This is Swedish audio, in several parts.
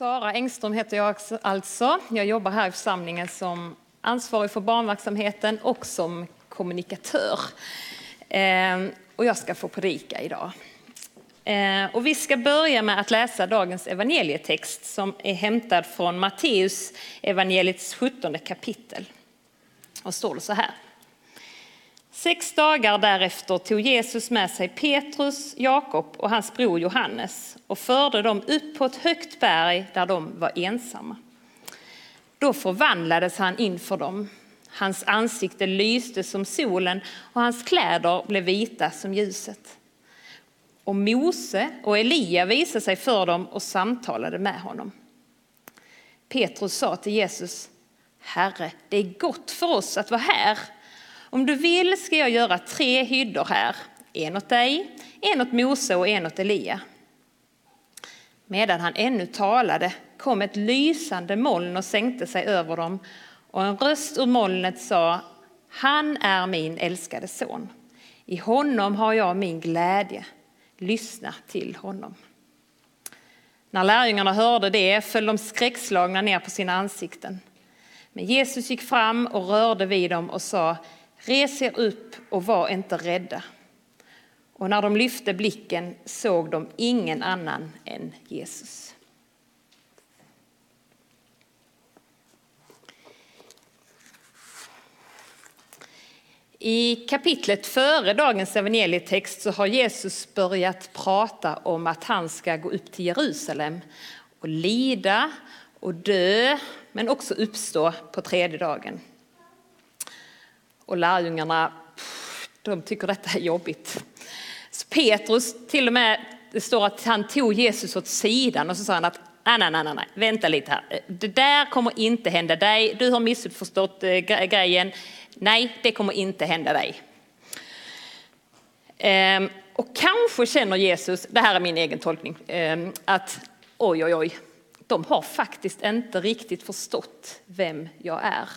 Sara Engström heter jag alltså. Jag jobbar här i församlingen som ansvarig för barnverksamheten och som kommunikatör. Ehm, och jag ska få predika idag. Ehm, och vi ska börja med att läsa dagens evangelietext som är hämtad från Matteus evangeliets 17 kapitel. Och står det så här. Sex dagar därefter tog Jesus med sig Petrus, Jakob och hans bror Johannes och förde dem upp på ett högt berg där de var ensamma. Då förvandlades han inför dem. Hans ansikte lyste som solen och hans kläder blev vita som ljuset. Och Mose och Elia visade sig för dem och samtalade med honom. Petrus sa till Jesus, Herre, det är gott för oss att vara här. Om du vill ska jag göra tre hyddor här, en åt dig, en åt Mose och en åt Elia. Medan han ännu talade kom ett lysande moln och sänkte sig över dem och en röst ur molnet sa Han är min älskade son. I honom har jag min glädje. Lyssna till honom. När lärjungarna hörde det föll de skräckslagna ner på sina ansikten. Men Jesus gick fram och rörde vid dem och sa Res er upp och var inte rädda. Och när de lyfte blicken såg de ingen annan än Jesus. I kapitlet före dagens evangelietext så har Jesus börjat prata om att han ska gå upp till Jerusalem och lida och dö, men också uppstå på tredje dagen. Och lärjungarna, de tycker detta är jobbigt. Så Petrus, till och med, det står att han tog Jesus åt sidan och så sa han att nej, nej, nej, nej, vänta lite här. Det där kommer inte hända dig. Du har missförstått eh, grejen. Nej, det kommer inte hända dig. Ehm, och kanske känner Jesus, det här är min egen tolkning, ehm, att oj, oj, oj, de har faktiskt inte riktigt förstått vem jag är.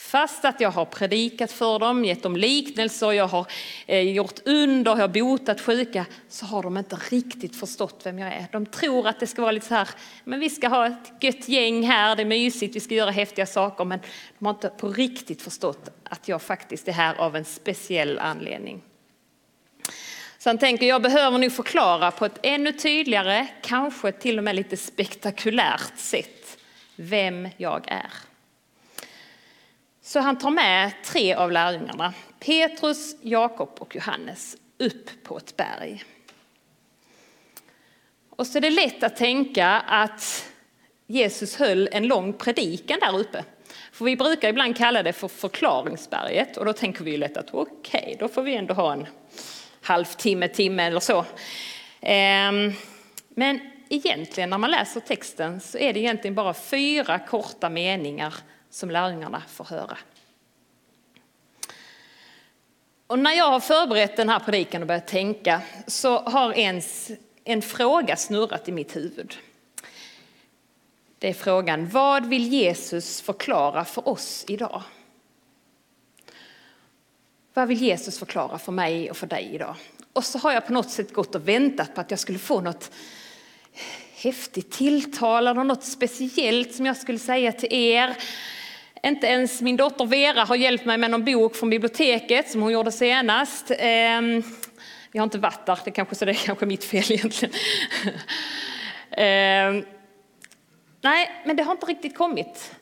Fast att jag har predikat för dem, gett dem liknelser, jag har eh, gjort under, jag har botat sjuka, så har de inte riktigt förstått vem jag är. De tror att det ska vara lite så här, men vi ska ha ett gött gäng här, det är mysigt, vi ska göra häftiga saker, men de har inte på riktigt förstått att jag faktiskt är här av en speciell anledning. Så han tänker, jag behöver nu förklara på ett ännu tydligare, kanske till och med lite spektakulärt sätt, vem jag är. Så han tar med tre av lärjungarna, Petrus, Jakob och Johannes, upp på ett berg. Och så är det lätt att tänka att Jesus höll en lång predikan där uppe. För vi brukar ibland kalla det för förklaringsberget och då tänker vi ju lätt att okej, okay, då får vi ändå ha en halvtimme, timme eller så. Ehm, men egentligen när man läser texten så är det egentligen bara fyra korta meningar som lärjungarna får höra. Och när jag har förberett den här predikan och börjat tänka så har ens en fråga snurrat i mitt huvud. Det är frågan, vad vill Jesus förklara för oss idag? Vad vill Jesus förklara för mig och för dig idag? Och så har jag på något sätt gått och väntat på att jag skulle få något häftigt tilltal eller något speciellt som jag skulle säga till er. Inte ens min dotter Vera har hjälpt mig med någon bok från biblioteket som hon gjorde senast. Ehm, vi har inte varit där, det kanske, så det är kanske mitt fel egentligen. Ehm, nej, men det har inte riktigt kommit.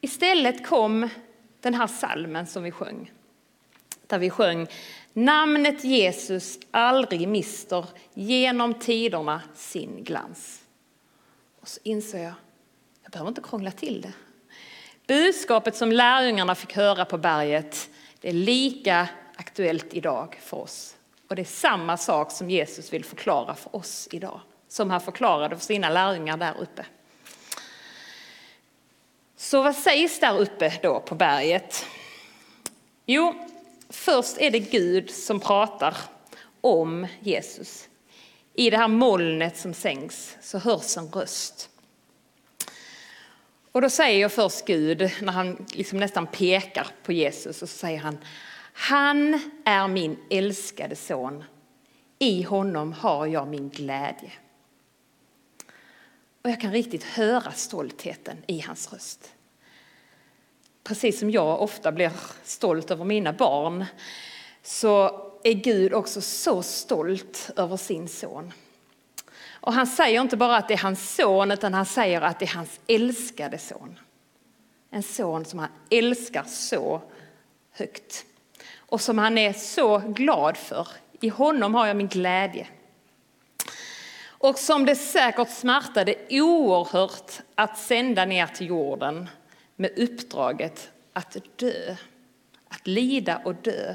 Istället kom den här salmen som vi sjöng. Där vi sjöng Namnet Jesus aldrig mister genom tiderna sin glans. Och så insåg jag, jag behöver inte krångla till det. Budskapet som lärjungarna fick höra på berget, det är lika aktuellt idag för oss. Och det är samma sak som Jesus vill förklara för oss idag. som han förklarade för sina lärjungar där uppe. Så vad sägs där uppe då på berget? Jo, först är det Gud som pratar om Jesus. I det här molnet som sänks så hörs en röst. Och då säger först Gud, när han liksom nästan pekar på Jesus, och så säger han Han är min älskade son. I honom har jag min glädje. Och jag kan riktigt höra stoltheten i hans röst. Precis som jag ofta blir stolt över mina barn så är Gud också så stolt över sin son. Och han säger inte bara att det är hans son, utan han säger att det är hans älskade son. En son som han älskar så högt och som han är så glad för. I honom har jag min glädje. Och som det säkert smärtade oerhört att sända ner till jorden med uppdraget att dö, att lida och dö.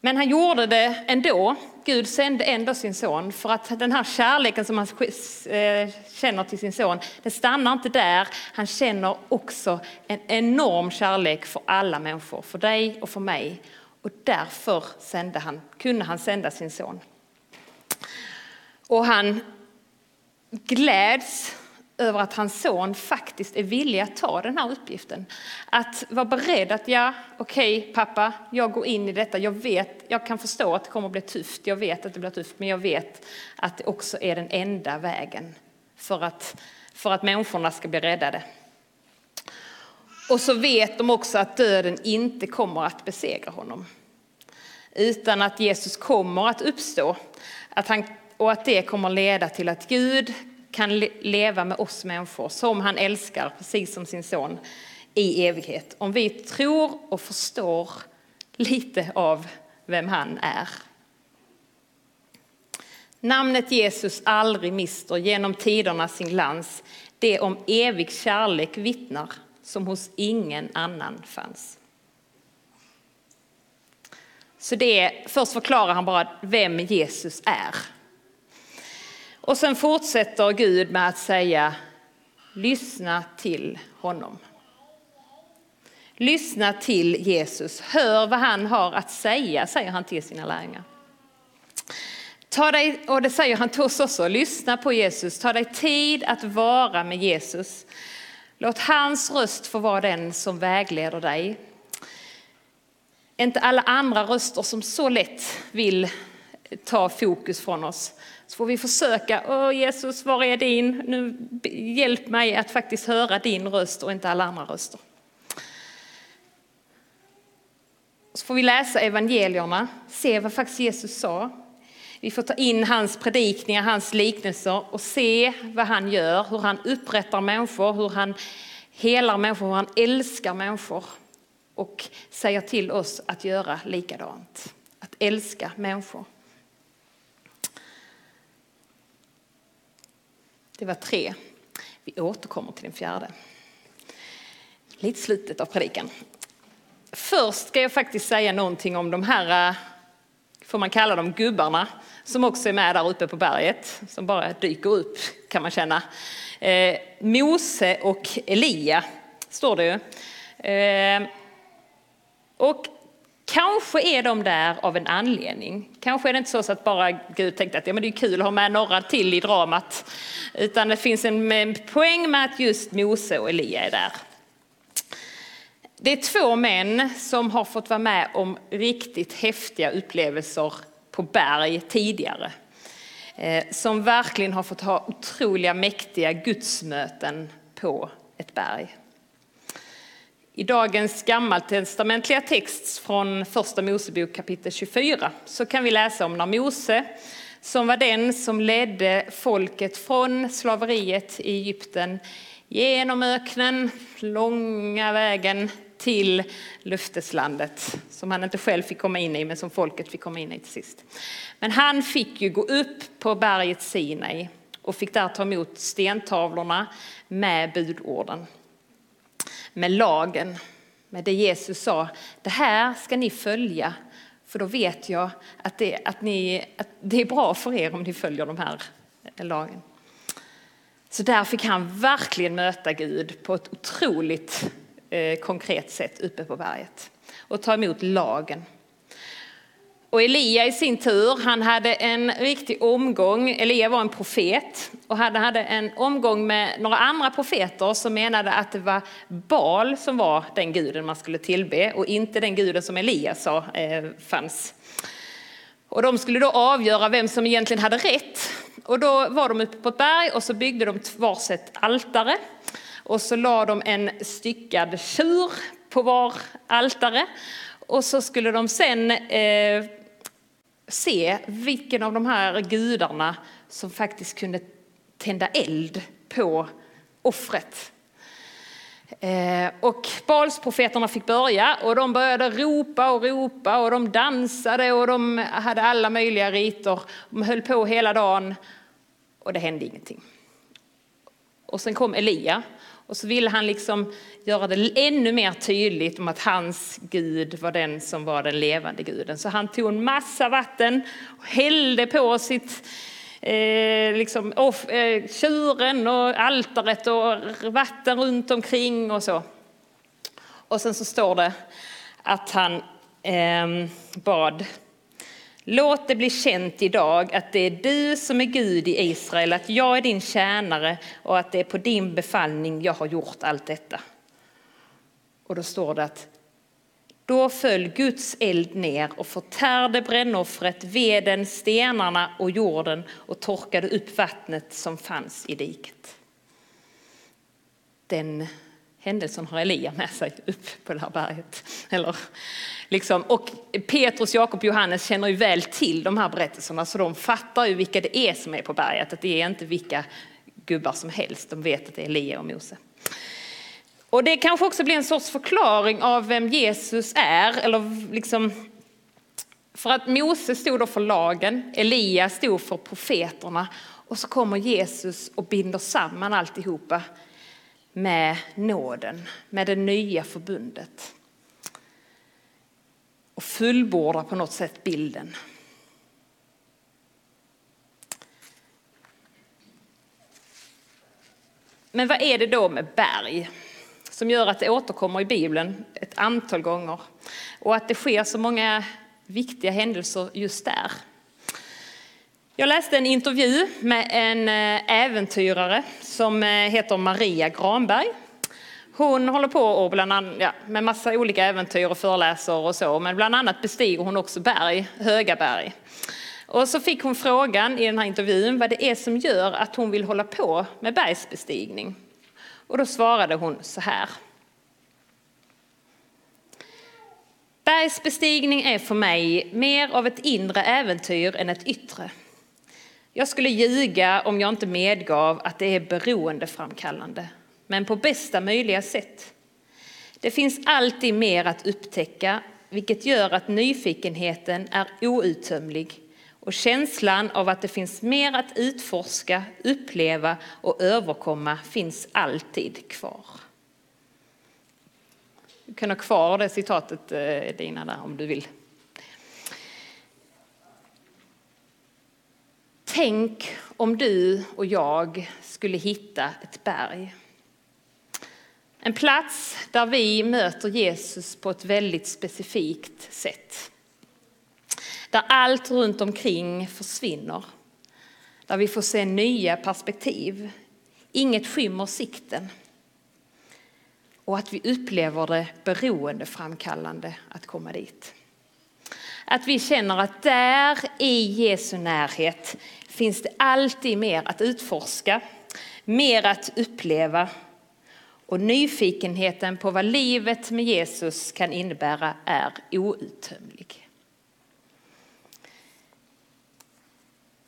Men han gjorde det ändå. Gud sände ändå sin son för att den här kärleken som han eh, känner till sin son, den stannar inte där. Han känner också en enorm kärlek för alla människor, för dig och för mig. Och därför sände han, kunde han sända sin son. Och han gläds över att hans son faktiskt är villig att ta den här uppgiften. Att vara beredd att, ja, okej okay, pappa, jag går in i detta. Jag vet, jag kan förstå att det kommer att bli tufft. Jag vet att det blir tufft, men jag vet att det också är den enda vägen för att, för att människorna ska bli räddade. Och så vet de också att döden inte kommer att besegra honom. Utan att Jesus kommer att uppstå. Att han, och att det kommer leda till att Gud kan leva med oss människor som han älskar, precis som sin son, i evighet. Om vi tror och förstår lite av vem han är. Namnet Jesus aldrig mister genom tiderna sin glans. Det om evig kärlek vittnar som hos ingen annan fanns. Så det, först förklarar han bara vem Jesus är. Och sen fortsätter Gud med att säga lyssna till honom. Lyssna till Jesus, hör vad han har att säga, säger han till sina lärjungar. Ta dig, och det säger han till oss också, lyssna på Jesus, ta dig tid att vara med Jesus. Låt hans röst få vara den som vägleder dig. Inte alla andra röster som så lätt vill ta fokus från oss. Så får vi försöka, Åh Jesus, var är din? Nu hjälp mig att faktiskt höra din röst och inte alla andra röster. Så får vi läsa evangelierna, se vad faktiskt Jesus sa. Vi får ta in hans predikningar, hans liknelser och se vad han gör, hur han upprättar människor, hur han helar människor, hur han älskar människor och säger till oss att göra likadant. Att älska människor. Det var tre. Vi återkommer till den fjärde. Lite slutet av predikan. Först ska jag faktiskt säga någonting om de här, eh, får man kalla dem gubbarna, som också är med där uppe på berget, som bara dyker upp kan man känna. Eh, Mose och Elia står det ju. Eh, och Kanske är de där av en anledning. Kanske är det inte så att bara Gud tänkte att ja, men det är kul att ha med några till i dramat. Utan det finns en poäng med att just Mose och Elia är där. Det är två män som har fått vara med om riktigt häftiga upplevelser på berg tidigare. Eh, som verkligen har fått ha otroliga mäktiga gudsmöten på ett berg. I dagens gammaltestamentliga text från första Mosebok kapitel 24 så kan vi läsa om när Mose, som var den som ledde folket från slaveriet i Egypten genom öknen, långa vägen till löfteslandet som han inte själv fick komma in i men som folket fick komma in i till sist. Men han fick ju gå upp på berget Sinai och fick där ta emot stentavlorna med budorden med lagen, med det Jesus sa. Det här ska ni följa För då vet jag att det, att, ni, att det är bra för er om ni följer de här eh, lagen. Så där fick han verkligen möta Gud på ett otroligt eh, konkret sätt uppe på berget och ta emot lagen. Och Elia i sin tur, han hade en riktig omgång. Elia var en profet och han hade en omgång med några andra profeter som menade att det var Bal som var den guden man skulle tillbe och inte den guden som Elia sa eh, fanns. Och de skulle då avgöra vem som egentligen hade rätt. Och då var de uppe på ett berg och så byggde de varsitt altare. Och så la de en styckad tjur på var altare. Och så skulle de sen eh, se vilken av de här gudarna som faktiskt kunde tända eld på offret. Eh, och Balsprofeterna fick börja och de började ropa och ropa och de dansade och de hade alla möjliga riter. De höll på hela dagen och det hände ingenting. Och sen kom Elia och så ville han liksom göra det ännu mer tydligt om att hans Gud var den som var den levande guden. Så han tog en massa vatten och hällde på sitt eh, liksom, off, eh, tjuren och altaret och vatten runt omkring och så. Och sen så står det att han eh, bad Låt det bli känt idag att det är du som är Gud i Israel, att jag är din tjänare och att det är på din befallning jag har gjort allt detta. Och då står det att då föll Guds eld ner och förtärde brännoffret, veden, stenarna och jorden och torkade upp vattnet som fanns i diket. Den händelsen har Elia med sig upp på det här berget. Eller, liksom, och Petrus, Jakob och Johannes känner ju väl till de här berättelserna så de fattar ju vilka det är som är på berget. Att det är inte vilka gubbar som helst. De vet att det är Elia och Mose. Och det kanske också blir en sorts förklaring av vem Jesus är. Eller liksom, för att Mose stod då för lagen, Elia stod för profeterna och så kommer Jesus och binder samman alltihopa med nåden, med det nya förbundet. Och fullbordar på något sätt bilden. Men vad är det då med berg som gör att det återkommer i Bibeln ett antal gånger och att det sker så många viktiga händelser just där? Jag läste en intervju med en eh, äventyrare som eh, heter Maria Granberg. Hon håller på och bland annat, ja, med massa olika äventyr och föreläser och så, men bland annat bestiger hon också berg, höga berg. Och så fick hon frågan i den här intervjun vad det är som gör att hon vill hålla på med bergsbestigning. Och då svarade hon så här. Bergsbestigning är för mig mer av ett inre äventyr än ett yttre. Jag skulle ljuga om jag inte medgav att det är beroendeframkallande, men på bästa möjliga sätt. Det finns alltid mer att upptäcka, vilket gör att nyfikenheten är outtömlig och känslan av att det finns mer att utforska, uppleva och överkomma finns alltid kvar. Du kan ha kvar det citatet, eh, Dina, där, om du vill. Tänk om du och jag skulle hitta ett berg. En plats där vi möter Jesus på ett väldigt specifikt sätt. Där allt runt omkring försvinner. Där vi får se nya perspektiv. Inget skymmer sikten. Och att vi upplever det beroendeframkallande att komma dit. Att vi känner att där i Jesu närhet finns det alltid mer att utforska, mer att uppleva och nyfikenheten på vad livet med Jesus kan innebära är outtömlig.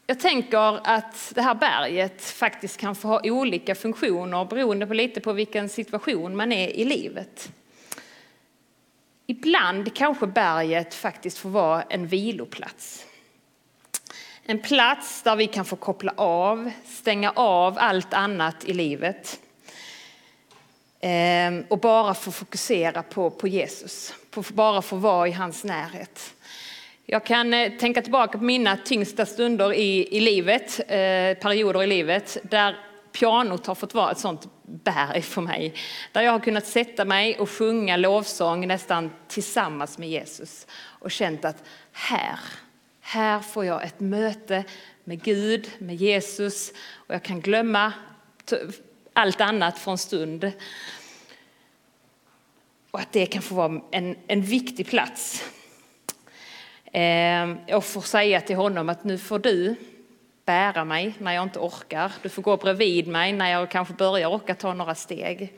Jag tänker att det här berget faktiskt kan få ha olika funktioner beroende på lite på vilken situation man är i livet. Ibland kanske berget faktiskt får vara en viloplats. En plats där vi kan få koppla av, stänga av allt annat i livet. Ehm, och bara få fokusera på, på Jesus, på bara få vara i hans närhet. Jag kan eh, tänka tillbaka på mina tyngsta stunder i, i livet, eh, perioder i livet, där pianot har fått vara ett sånt berg för mig. Där jag har kunnat sätta mig och sjunga lovsång nästan tillsammans med Jesus och känt att här, här får jag ett möte med Gud, med Jesus och jag kan glömma allt annat för en stund. Och att det kan få vara en, en viktig plats. Eh, och får säga till honom att nu får du bära mig när jag inte orkar. Du får gå bredvid mig när jag kanske börjar orka ta några steg.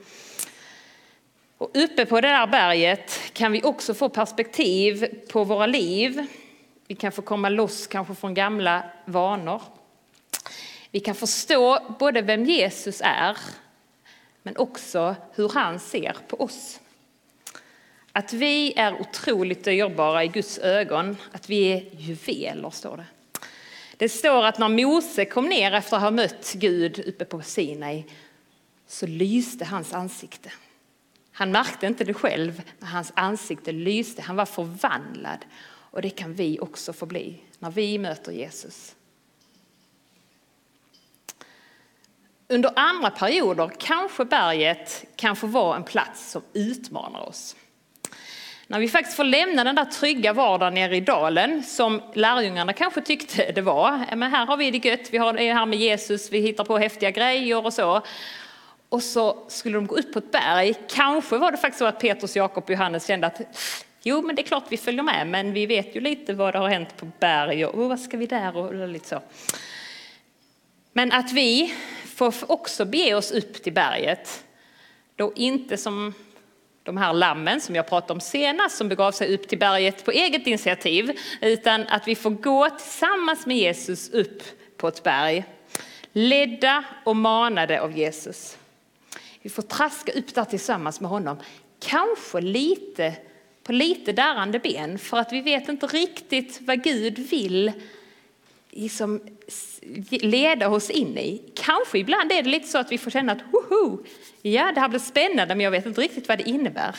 Och uppe på det där berget kan vi också få perspektiv på våra liv. Vi kan få komma loss kanske från gamla vanor. Vi kan förstå både vem Jesus är, men också hur han ser på oss. Att vi är otroligt dyrbara i Guds ögon, att vi är juveler, står det. Det står att när Mose kom ner efter att ha mött Gud uppe på Sinai så lyste hans ansikte. Han märkte inte det själv, men hans ansikte lyste. Han var förvandlad. Och det kan vi också få bli när vi möter Jesus. Under andra perioder kanske berget kan få vara en plats som utmanar oss. När vi faktiskt får lämna den där trygga vardagen nere i dalen som lärjungarna kanske tyckte det var. Men här har vi det gött, vi är här med Jesus, vi hittar på häftiga grejer och så. Och så skulle de gå upp på ett berg. Kanske var det faktiskt så att Petrus, Jakob och Johannes kände att jo, men det är klart vi följer med, men vi vet ju lite vad det har hänt på berg och vad ska vi där och lite så. Men att vi får också bege oss upp till berget, då inte som de här lammen som jag pratade om senast som begav sig upp till berget på eget initiativ, utan att vi får gå tillsammans med Jesus upp på ett berg, ledda och manade av Jesus. Vi får traska upp där tillsammans med honom, kanske lite på lite darrande ben för att vi vet inte riktigt vad Gud vill liksom leda oss in i. Kanske ibland är det lite så att vi får känna att woho, ja det här blir spännande men jag vet inte riktigt vad det innebär.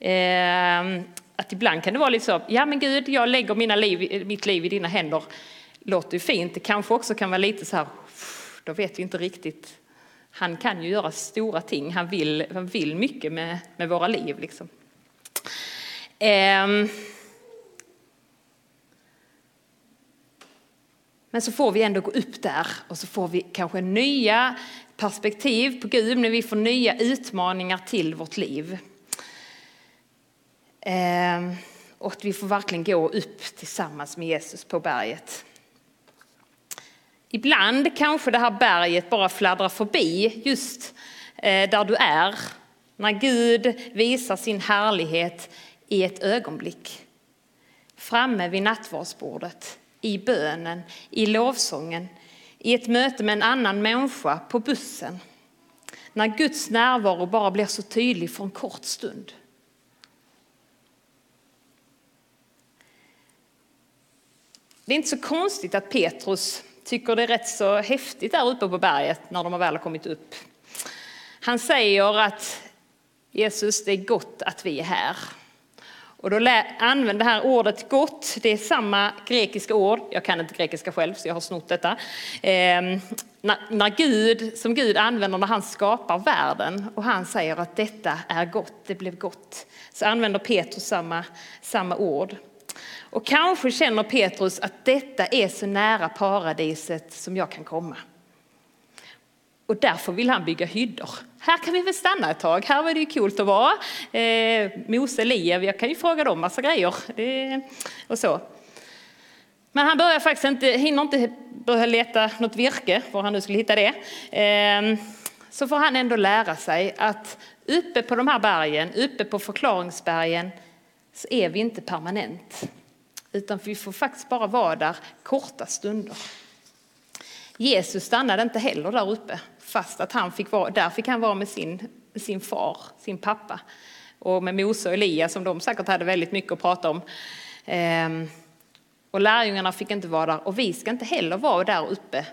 Eh, att ibland kan det vara lite så, ja men Gud jag lägger mina liv, mitt liv i dina händer. Låter ju fint, det kanske också kan vara lite så här, då vet vi inte riktigt. Han kan ju göra stora ting, han vill, han vill mycket med, med våra liv. Liksom. Eh, Men så får vi ändå gå upp där och så får vi kanske nya perspektiv på Gud, när vi får nya utmaningar till vårt liv. Ehm, och att vi får verkligen gå upp tillsammans med Jesus på berget. Ibland kanske det här berget bara fladdrar förbi just eh, där du är. När Gud visar sin härlighet i ett ögonblick. Framme vid nattvardsbordet i bönen, i lovsången, i ett möte med en annan människa på bussen. När Guds närvaro bara blir så tydlig för en kort stund. Det är inte så konstigt att Petrus tycker det är rätt så häftigt där uppe på berget när de väl har kommit upp. Han säger att Jesus, det är gott att vi är här. Och då använder det här ordet gott, det är samma grekiska ord, jag kan inte grekiska själv så jag har snott detta. Eh, när, när Gud, som Gud använder när han skapar världen och han säger att detta är gott, det blev gott. Så använder Petrus samma, samma ord. Och kanske känner Petrus att detta är så nära paradiset som jag kan komma. Och därför vill han bygga hyddor. Här kan vi väl stanna ett tag, här var det ju coolt att vara. Eh, Mose, Liev, jag kan ju fråga dem massa grejer. Det, och så. Men han börjar faktiskt inte, hinner inte börja leta något virke, var han nu skulle hitta det. Eh, så får han ändå lära sig att uppe på de här bergen, uppe på förklaringsbergen, så är vi inte permanent. Utan vi får faktiskt bara vara där korta stunder. Jesus stannade inte heller där uppe, fast att han fick vara, där fick han vara med sin, sin far, sin pappa. Och med Mose och Elias som de säkert hade väldigt mycket att prata om. Ehm, och lärjungarna fick inte vara där och vi ska inte heller vara där uppe.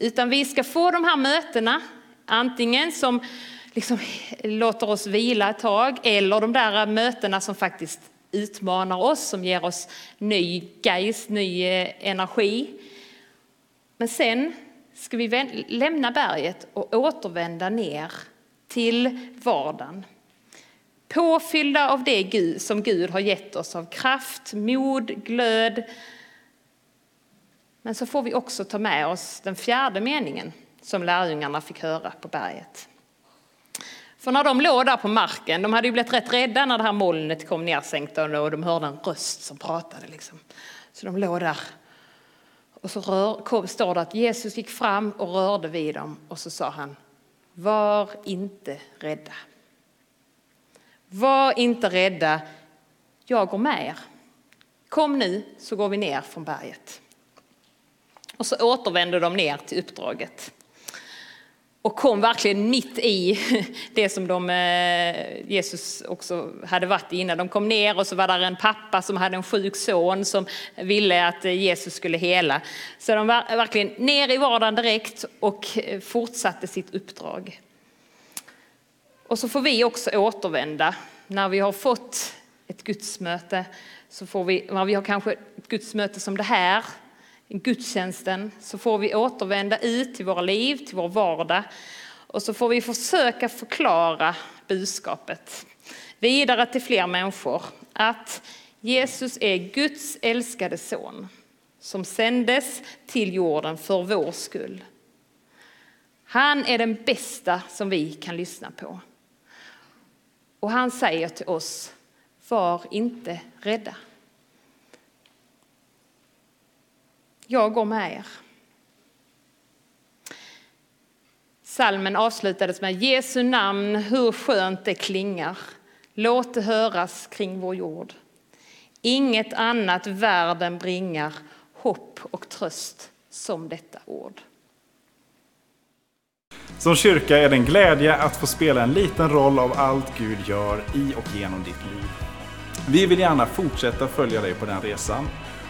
Utan vi ska få de här mötena, antingen som liksom låter oss vila ett tag eller de där mötena som faktiskt utmanar oss, som ger oss ny geist, ny eh, energi. Men sen ska vi lämna berget och återvända ner till vardagen. Påfyllda av det Gud, som Gud har gett oss av kraft, mod, glöd. Men så får vi också ta med oss den fjärde meningen som lärjungarna fick höra på berget. För när de låg där på marken, de hade ju blivit rätt rädda när det här molnet kom nersänkt och de hörde en röst som pratade. Liksom. Så de låg där. Och så rör, kom, står det att Jesus gick fram och rörde vid dem och så sa han, var inte rädda. Var inte rädda, jag går med er. Kom nu så går vi ner från berget. Och så återvände de ner till uppdraget och kom verkligen mitt i det som de, eh, Jesus också hade varit innan. De kom ner och så var där en pappa som hade en sjuk son som ville att eh, Jesus skulle hela. Så de var verkligen ner i vardagen direkt och eh, fortsatte sitt uppdrag. Och så får vi också återvända när vi har fått ett gudsmöte. Så får vi, när vi har kanske ett gudsmöte som det här gudstjänsten så får vi återvända ut till våra liv, till vår vardag och så får vi försöka förklara budskapet vidare till fler människor att Jesus är Guds älskade son som sändes till jorden för vår skull. Han är den bästa som vi kan lyssna på. Och han säger till oss, var inte rädda. Jag går med er. Salmen avslutades med Jesu namn, hur skönt det klingar. Låt det höras kring vår jord. Inget annat världen bringar hopp och tröst som detta ord. Som kyrka är det en glädje att få spela en liten roll av allt Gud gör i och genom ditt liv. Vi vill gärna fortsätta följa dig på den resan